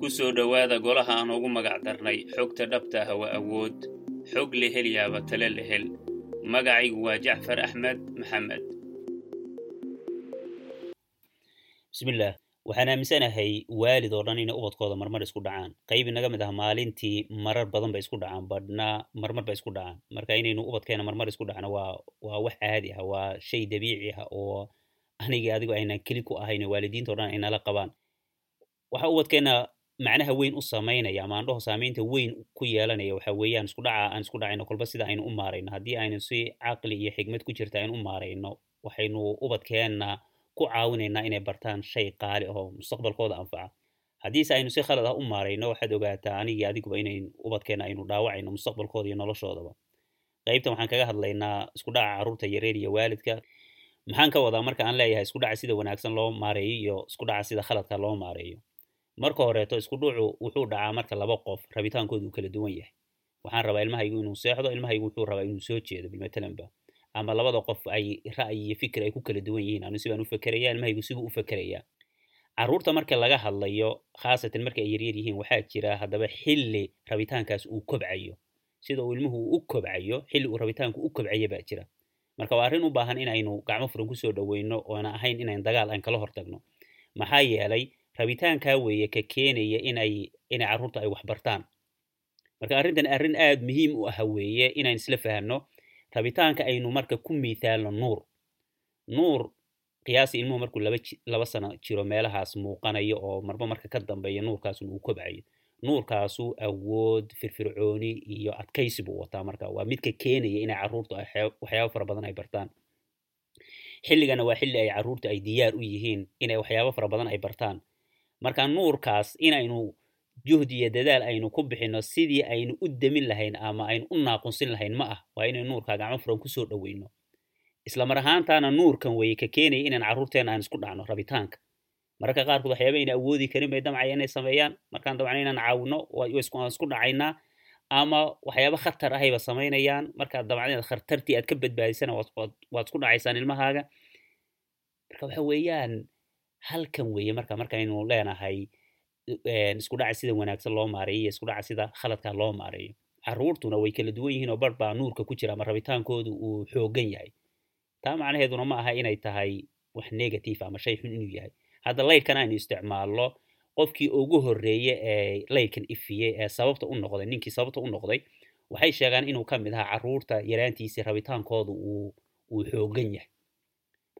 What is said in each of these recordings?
ku soo dhowaada golaha aan ugu magac darnay xogta dhabta ah waa awood. Xog la helyaaba tale la hel. Magacaygu waa jacfar axmed maxamed. Bismillaah waxaan aaminsanahay waalid oo dhan inay ubadkooda marmar isku dhacaan. Qayb inaga mid ah maalintii marar badan bay isku dhacaan badhna marmar bay isku dhacaan. Marka inaynu ubadkeena marmar isku dhacno waa waa wax caadi ah waa shay dabiici ah oo anigii adigu aynan keli ku ahayn waalidiinta o dhan ay nala qabaan. Waxa ubadkeena macnaha weyn u samaynaya ama andhaho saamaynta weyn ku yeelanaya waxa weeyaan isku dhaca aan isku dhacayno kolba sida aynu u maarayno. Haddii aynu si caqli iyo xigmad ku jirta aynu u maarayno waxaynu ubadkeenna ku caawinaynaa inay bartaan shay qaali ahoo mustaqbalkooda anfaca. Haddiise aynu si khalad ah u maarayno waxaad ogaataa anigii adiguba inayn ubadkeena aynu dhaawacayno mustaqbalkooda iyo noloshoodaba. Qaybtan waxaan kaga hadlaynaa isku dhaca carruurta yareer iyo waalidka. Maxaan ka wadaa marka aan leeyahay isku dhaca sida wanaagsan loo maareeyo iyo isku dhaca sida khaladka loo maareeyo marka horeeto isku dhucu wuxuu dhacaa marka laba qof rabitaankoodu uu kala duwan yahay. Waxaan rabaa ilmahaygu inuu seexdo ilmahaygu wuxuu rabaa inuu soo jeedo bilmatalanba ama labada qof ay ra'yi iyo fikir ay ku kala duwan yihiin anu sibaan u fakeraya ilmahaygu sibuu u fakerayaa carruurta marka laga hadlayo khaasatan marka ay yaryar yihiin waxaa jira haddaba xilli rabitaankaas uu kobcayo. Sida uu ilmuhu u kobcayo xilli uu rabitaanku u kobcaya baa jira. Marka waa arrin u baahan inaynu gacmo furan ku soo dhoweyno oona ahayn inayn dagaal aan kala hortagno. Maxaa yeelay rabitaankaa weeye ka keenaya inay inay carruurta ay wax bartaan. Marka arrintan arrin aada muhiim u ah weeye inayn isla fahamno rabitaanka aynu marka ku miithaalno nuur. Nuur qiyaasi ilmuhu markuu laba laba sano jiro meelahaas muuqanayo oo marba marka ka dambeeya nuurkaasun uu kobcayo. Nuurkaasu awood firfircooni iyo adkaysi buu wataa marka. Waa midka keenaya inay carruurtu waxyaaba fara badan ay bartaan. Xilligana waa xilli ay carruurtu ay diyaar u yihiin inay waxyaabo fara badan ay bartaan marka nuurkaas inaynu juhdi iyo dadaal aynu ku bixinno sidii aynu u demin lahayn ama aynu u naaqunsin lahayn ma ah. Waa inaynu nuurkaa gacmo furan ku soo dhoweyno. Islamar ahaantaana nuurkan weye ka keenaya inaan carruurteena aan isku dhacno rabitaanka. Mararka qaarkood waxyaaba ayna awoodi karin bay damcaya inay sameeyaan. Markaan dabcna inaan caawino aan isku dhacaynaa. Ama waxyaaba khatar ahayba samaynayaan. Markaad dabcna khatartii aad ka badbaadisana waad isku dhacaysaan ilmahaaga. Marka waxa weeyaan halkan weeye marka markaynu leenahay isku dhaca sida wanaagsan loo maareeyo iyo isku dhaca sida khaladka loo maareeyo carruurtuna way kala duwan yihiin oo bar baa nuurka ku jira ama rabitaankoodu uu xoogan yahay. Taa macnaheeduna ma aha inay tahay wax negative ama shay xun inuu yahay. Hadda laydhkan aynu isticmaalno qofkii ugu horreeye ee laydhkan ifiyey ee sababta u noqday ninkii sababta u noqday waxay sheegaan inuu ka mid ahaa carruurta yaraantiisii rabitaankoodu uu xoogan yahay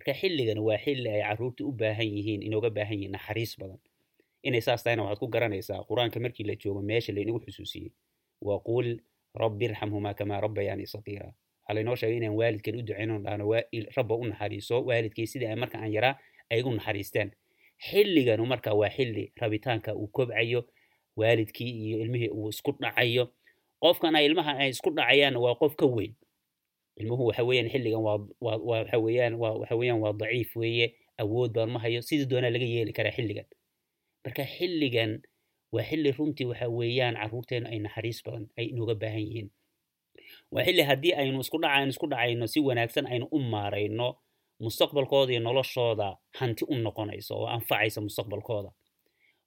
marka xilligan waa xilli ay carruurta u baahan yihiin inooga baahan yihiin naxariis badan. Inay saas tahayna waxaad ku garanaysaa qur'aanka markii la joogo meesha laynagu xusuusiyey. Waquul rabbi irxamhumaa kamaa rabbayaani saqiira. Waxaa laynoo sheegay inaan waalidkan u ducayno dhahno rabba u naxariiso waalidkii sidii ay marka aan yaraa ay igu naxariisteen. Xilliganu marka waa xilli rabitaanka uu kobcayo waalidkii iyo ilmihii uu isku dhacayo. Qofkan ay ilmaha ay isku dhacayaan waa qof ka weyn ilmuhu waxa weeyaan xilligan waxa weeyaan waa waxa weeyaan waa daciif weeye awood baan ma hayo sidii doonaa laga yeeli karaa xilligan. Marka xilligan waa xilli runtii waxa weeyaan carruurteena ay naxariis badan ay inooga baahan yihiin. Waa xilli haddii aynu isku dhaca aynu isku dhacayno si wanaagsan aynu u maarayno mustaqbalkooda iyo noloshooda hanti u noqonayso oo anfacaysa mustaqbalkooda.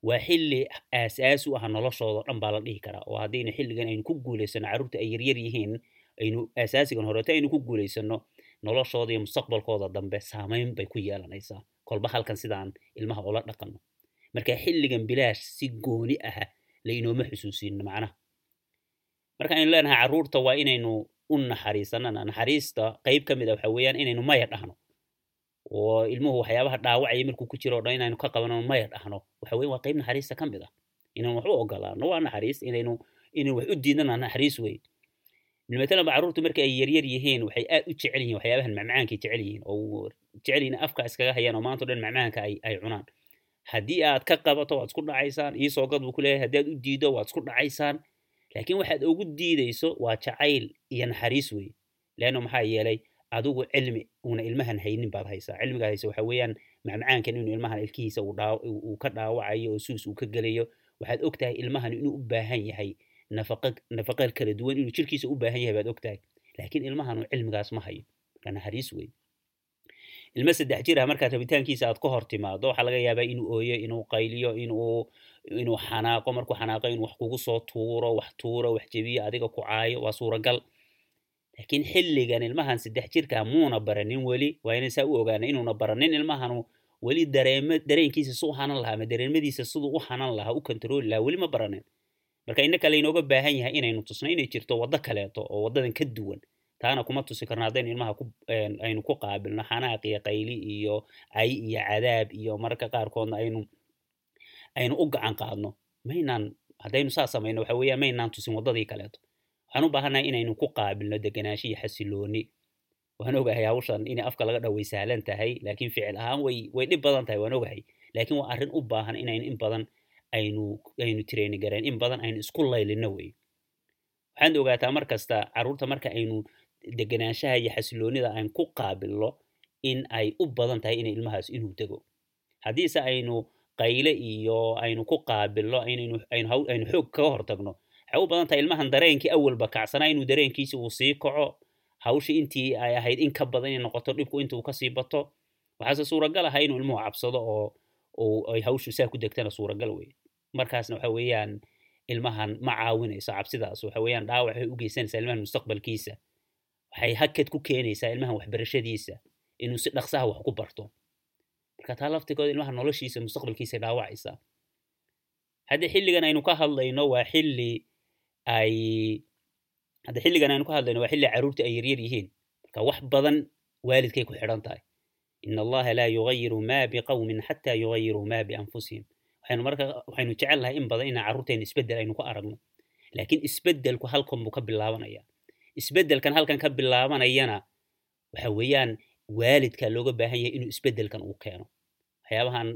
Waa xilli aasaasi u ah noloshooda dhan baa la dhihi karaa oo haddaynu xilligan aynu ku guulaysano carruurta ay yaryar yihiin aynu asaasigan horeeto aynu ku guulaysano noloshooda iyo mustaqbalkooda dambe saamayn bay ku yeelanaysaa. Kolba halkan sidaan ilmaha ula dhaqanno. Marka xilligan bilaash si gooni ah laynooma xusuusino macnaha marka aynu leenahay carruurta waa inaynu u naxariisanana naxariista qayb ka mid a waxa weeyaan inaynu maya dhahno. Oo ilmuhu waxyaabaha dhaawacaya markuu ku jiro o dhan inaynu ka qabano maya dhahno. Waxa weyan waa qayb naxariista ka mid ah. Inaynu wax u ogolaano waa naxariis inaynu inaynu wax u diidana naxariis weyn matalan ba carruurtu marka ay yaryar yihiin waxay aad u jecel yihiin waxyaabahan macmacaankay jecel yihiin oo jecel yihiin afka iskaga hayaan oo maanta o dhan macmacaanka ay cunaan. Haddii aad ka qabato waad isku dhacaysaan iisoo gad buu ku leeyahay. Haddii aad u diido waad isku dhacaysaan. Laakiin waxaad ugu diidayso waa jacayl iyo naxariis weeye leanno maxaa yeelay adigu cilmi uuna ilmahan haynin baad haysaa. Cilmigaad haysa waxa weeyaan macmacaankan inuu ilmahan ilkihiisa uu ka dhaawacayo oo suus uu ka gelayo. Waxaad og tahay ilmahan inuu u baahan yahay nafaqa kala duwan inuu jirkiisa u baahan yahay baad og tahay laakiin ilmahanu cilmigaas ma hayo. Marka naxariis weeye ilmo saddex jir ah markaad rabitaankiisa aad ka hor timaado waxaa laga yaabaa inuu ooyo inuu qayliyo inuu inuu xanaaqo. Markuu xanaaqo inuu wax kugu soo tuuro wax tuuro wax jebiyo adiga ku caayo waa suuragal. Laakiin xilligan ilmahan saddex jirkaa muuna baranin weli. Waa inay saa u ogaana inuuna baranin ilmahanu weli dareemo dareenkiisa su u hanan lahaa ama dareemadiisa siduu u hanan lahaa u kontarooli lahaa weli ma baranin marka innaka laynooga baahan yahay inaynu tusno inay jirto waddo kaleeto oo waddadan ka duwan taana kuma tusi karno haddaynu ilmaha aynu ku qaabilno xanaaq iyo qayli iyo cay iyo cadaab iyo mararka qaarkoodna aynu aynu u gacan qaadno. Maynaan haddaynu saa samayno waxa weeyaan maynaan tusin waddadii kaleeto. Waxaan u baahannahay inaynu ku qaabilno deganaansho iyo xasilooni. Waan ogahay hawshan inay afka laga dhaway sahlan tahay laakiin ficil ahaan way way dhib badan tahay waan ogahay. Laakiin waa arrin u baahan inaynu in badan aynu aynu training gareen. In badan aynu isku laylino wey. Waxaad ogaataa mar kasta carruurta marka aynu deganaanshaha iyo xasiloonida aan ku qaabilno in ay u badan tahay inay ilmahaas inuu dego. Haddiise aynu qayle iyo aynu ku qaabilno aynu xoog kaga hortagno waxay u badan tahay ilmahan dareenkii awalba kacsanaa inuu dareenkiisi uu sii kaco. Hawshii intii ay ahayd in ka badan inay noqoto dhibku intuu ka sii bato. Waxaase suuragal aha inuu ilmuhu cabsado oo oo ay hawshu saa ku degtana suuragal wey markaasna waxa weeyaan ilmahan ma caawinayso cabsidaas. Waxa weeyaan dhaawac waxay u geysanaysaa ilmahan mustaqbalkiisa. Waxay hakad ku keenaysaa ilmahan waxbarashadiisa inuu si dhaqsaha wax ku barto. Marka taa laftigooda ilmaha noloshiisa mustaqbalkiisa dhaawacaysaa. Hadda xilligan aynu ka hadlayno waa xilli ay hadda xilligan aynu ka hadlayno waa xilli carruurta ay yaryar yihiin. Marka wax badan waalidkay ku xidhan tahay in allaha laa yugayiru maa biqawmin xataa yugayiruu maa bianfusihim waxaynu marka waxaynu jecel lahay in badan inaan carruurteena isbeddel aynu ku aragno laakiin isbeddelku halkan buu ka bilaabanaya isbeddelkan halkan ka bilaabanayana waxa weeyaan waalidka looga baahan yahay inuu isbeddelkan uu keeno waxyaabahan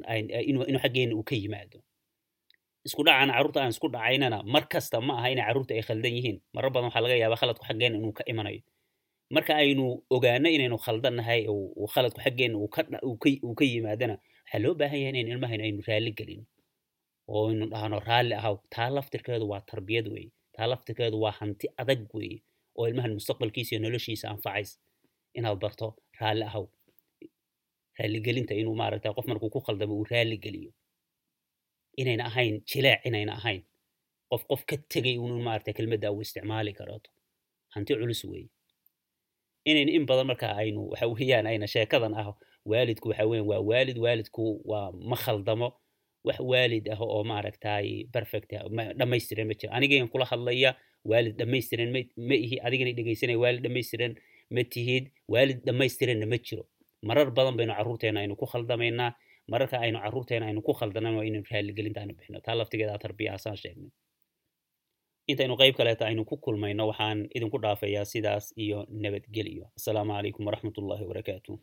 inuu xaggeena uu ka yimaado isku dhacana carruurta aan isku dhacaynana mar kasta ma aha inay carruurta ay khaldan yihiin marar badan waxaa laga yaabaa khaladku xaggeena inuu ka imanayo marka aynu ogaano inaynu khaldannahay khaladku xaggeena uu ka yimaadana waxaa loo baahan yahay inaynu ilmahan aynu raalli gelino oo aynu dhahno raalli ahaw taa laftirkeedu waa tarbiyad weeye taa laftirkeedu waa hanti adag weeye oo ilmahan mustaqbalkiisa iyo noloshiisa anfacays inaad barto raalli ahaw raalligelinta inuu maaragta qof markuu ku khaldamo uu raalli geliyo. Inayna ahayn jileec inayna ahayn. Qof qof ka tegay unu maaragta kelmadda uu isticmaali karoto hanti culus weeye inayna in badan marka aynu waxa weeyaan ayna sheekadan ah waalidku waxa weeyaan waa waalid waalidku waa ma khaldamo. Wax waalid ah oo maaragtay perfect dhammaystiran ma jiro anigan kula hadlaya waalid dhammaystiran ma ihi adigana dhegaysanaya waalid dhammaystiran ma tihid waalid dhammaystiranna ma jiro. Marar badan baynu carruurteena aynu ku khaldamaynaa mararka aynu carruurteena aynu ku khaldanaan waa inaynu raaligelinta bixino. Taa laftigeeda tarbiya asaan sheegnay intaynu qayb kaleeta aynu ku kulmayno waxaan idinku dhaafayaa sidaas iyo nabadgelyo. Asalaamu calaykum waraxmatullahi wabarakaatuh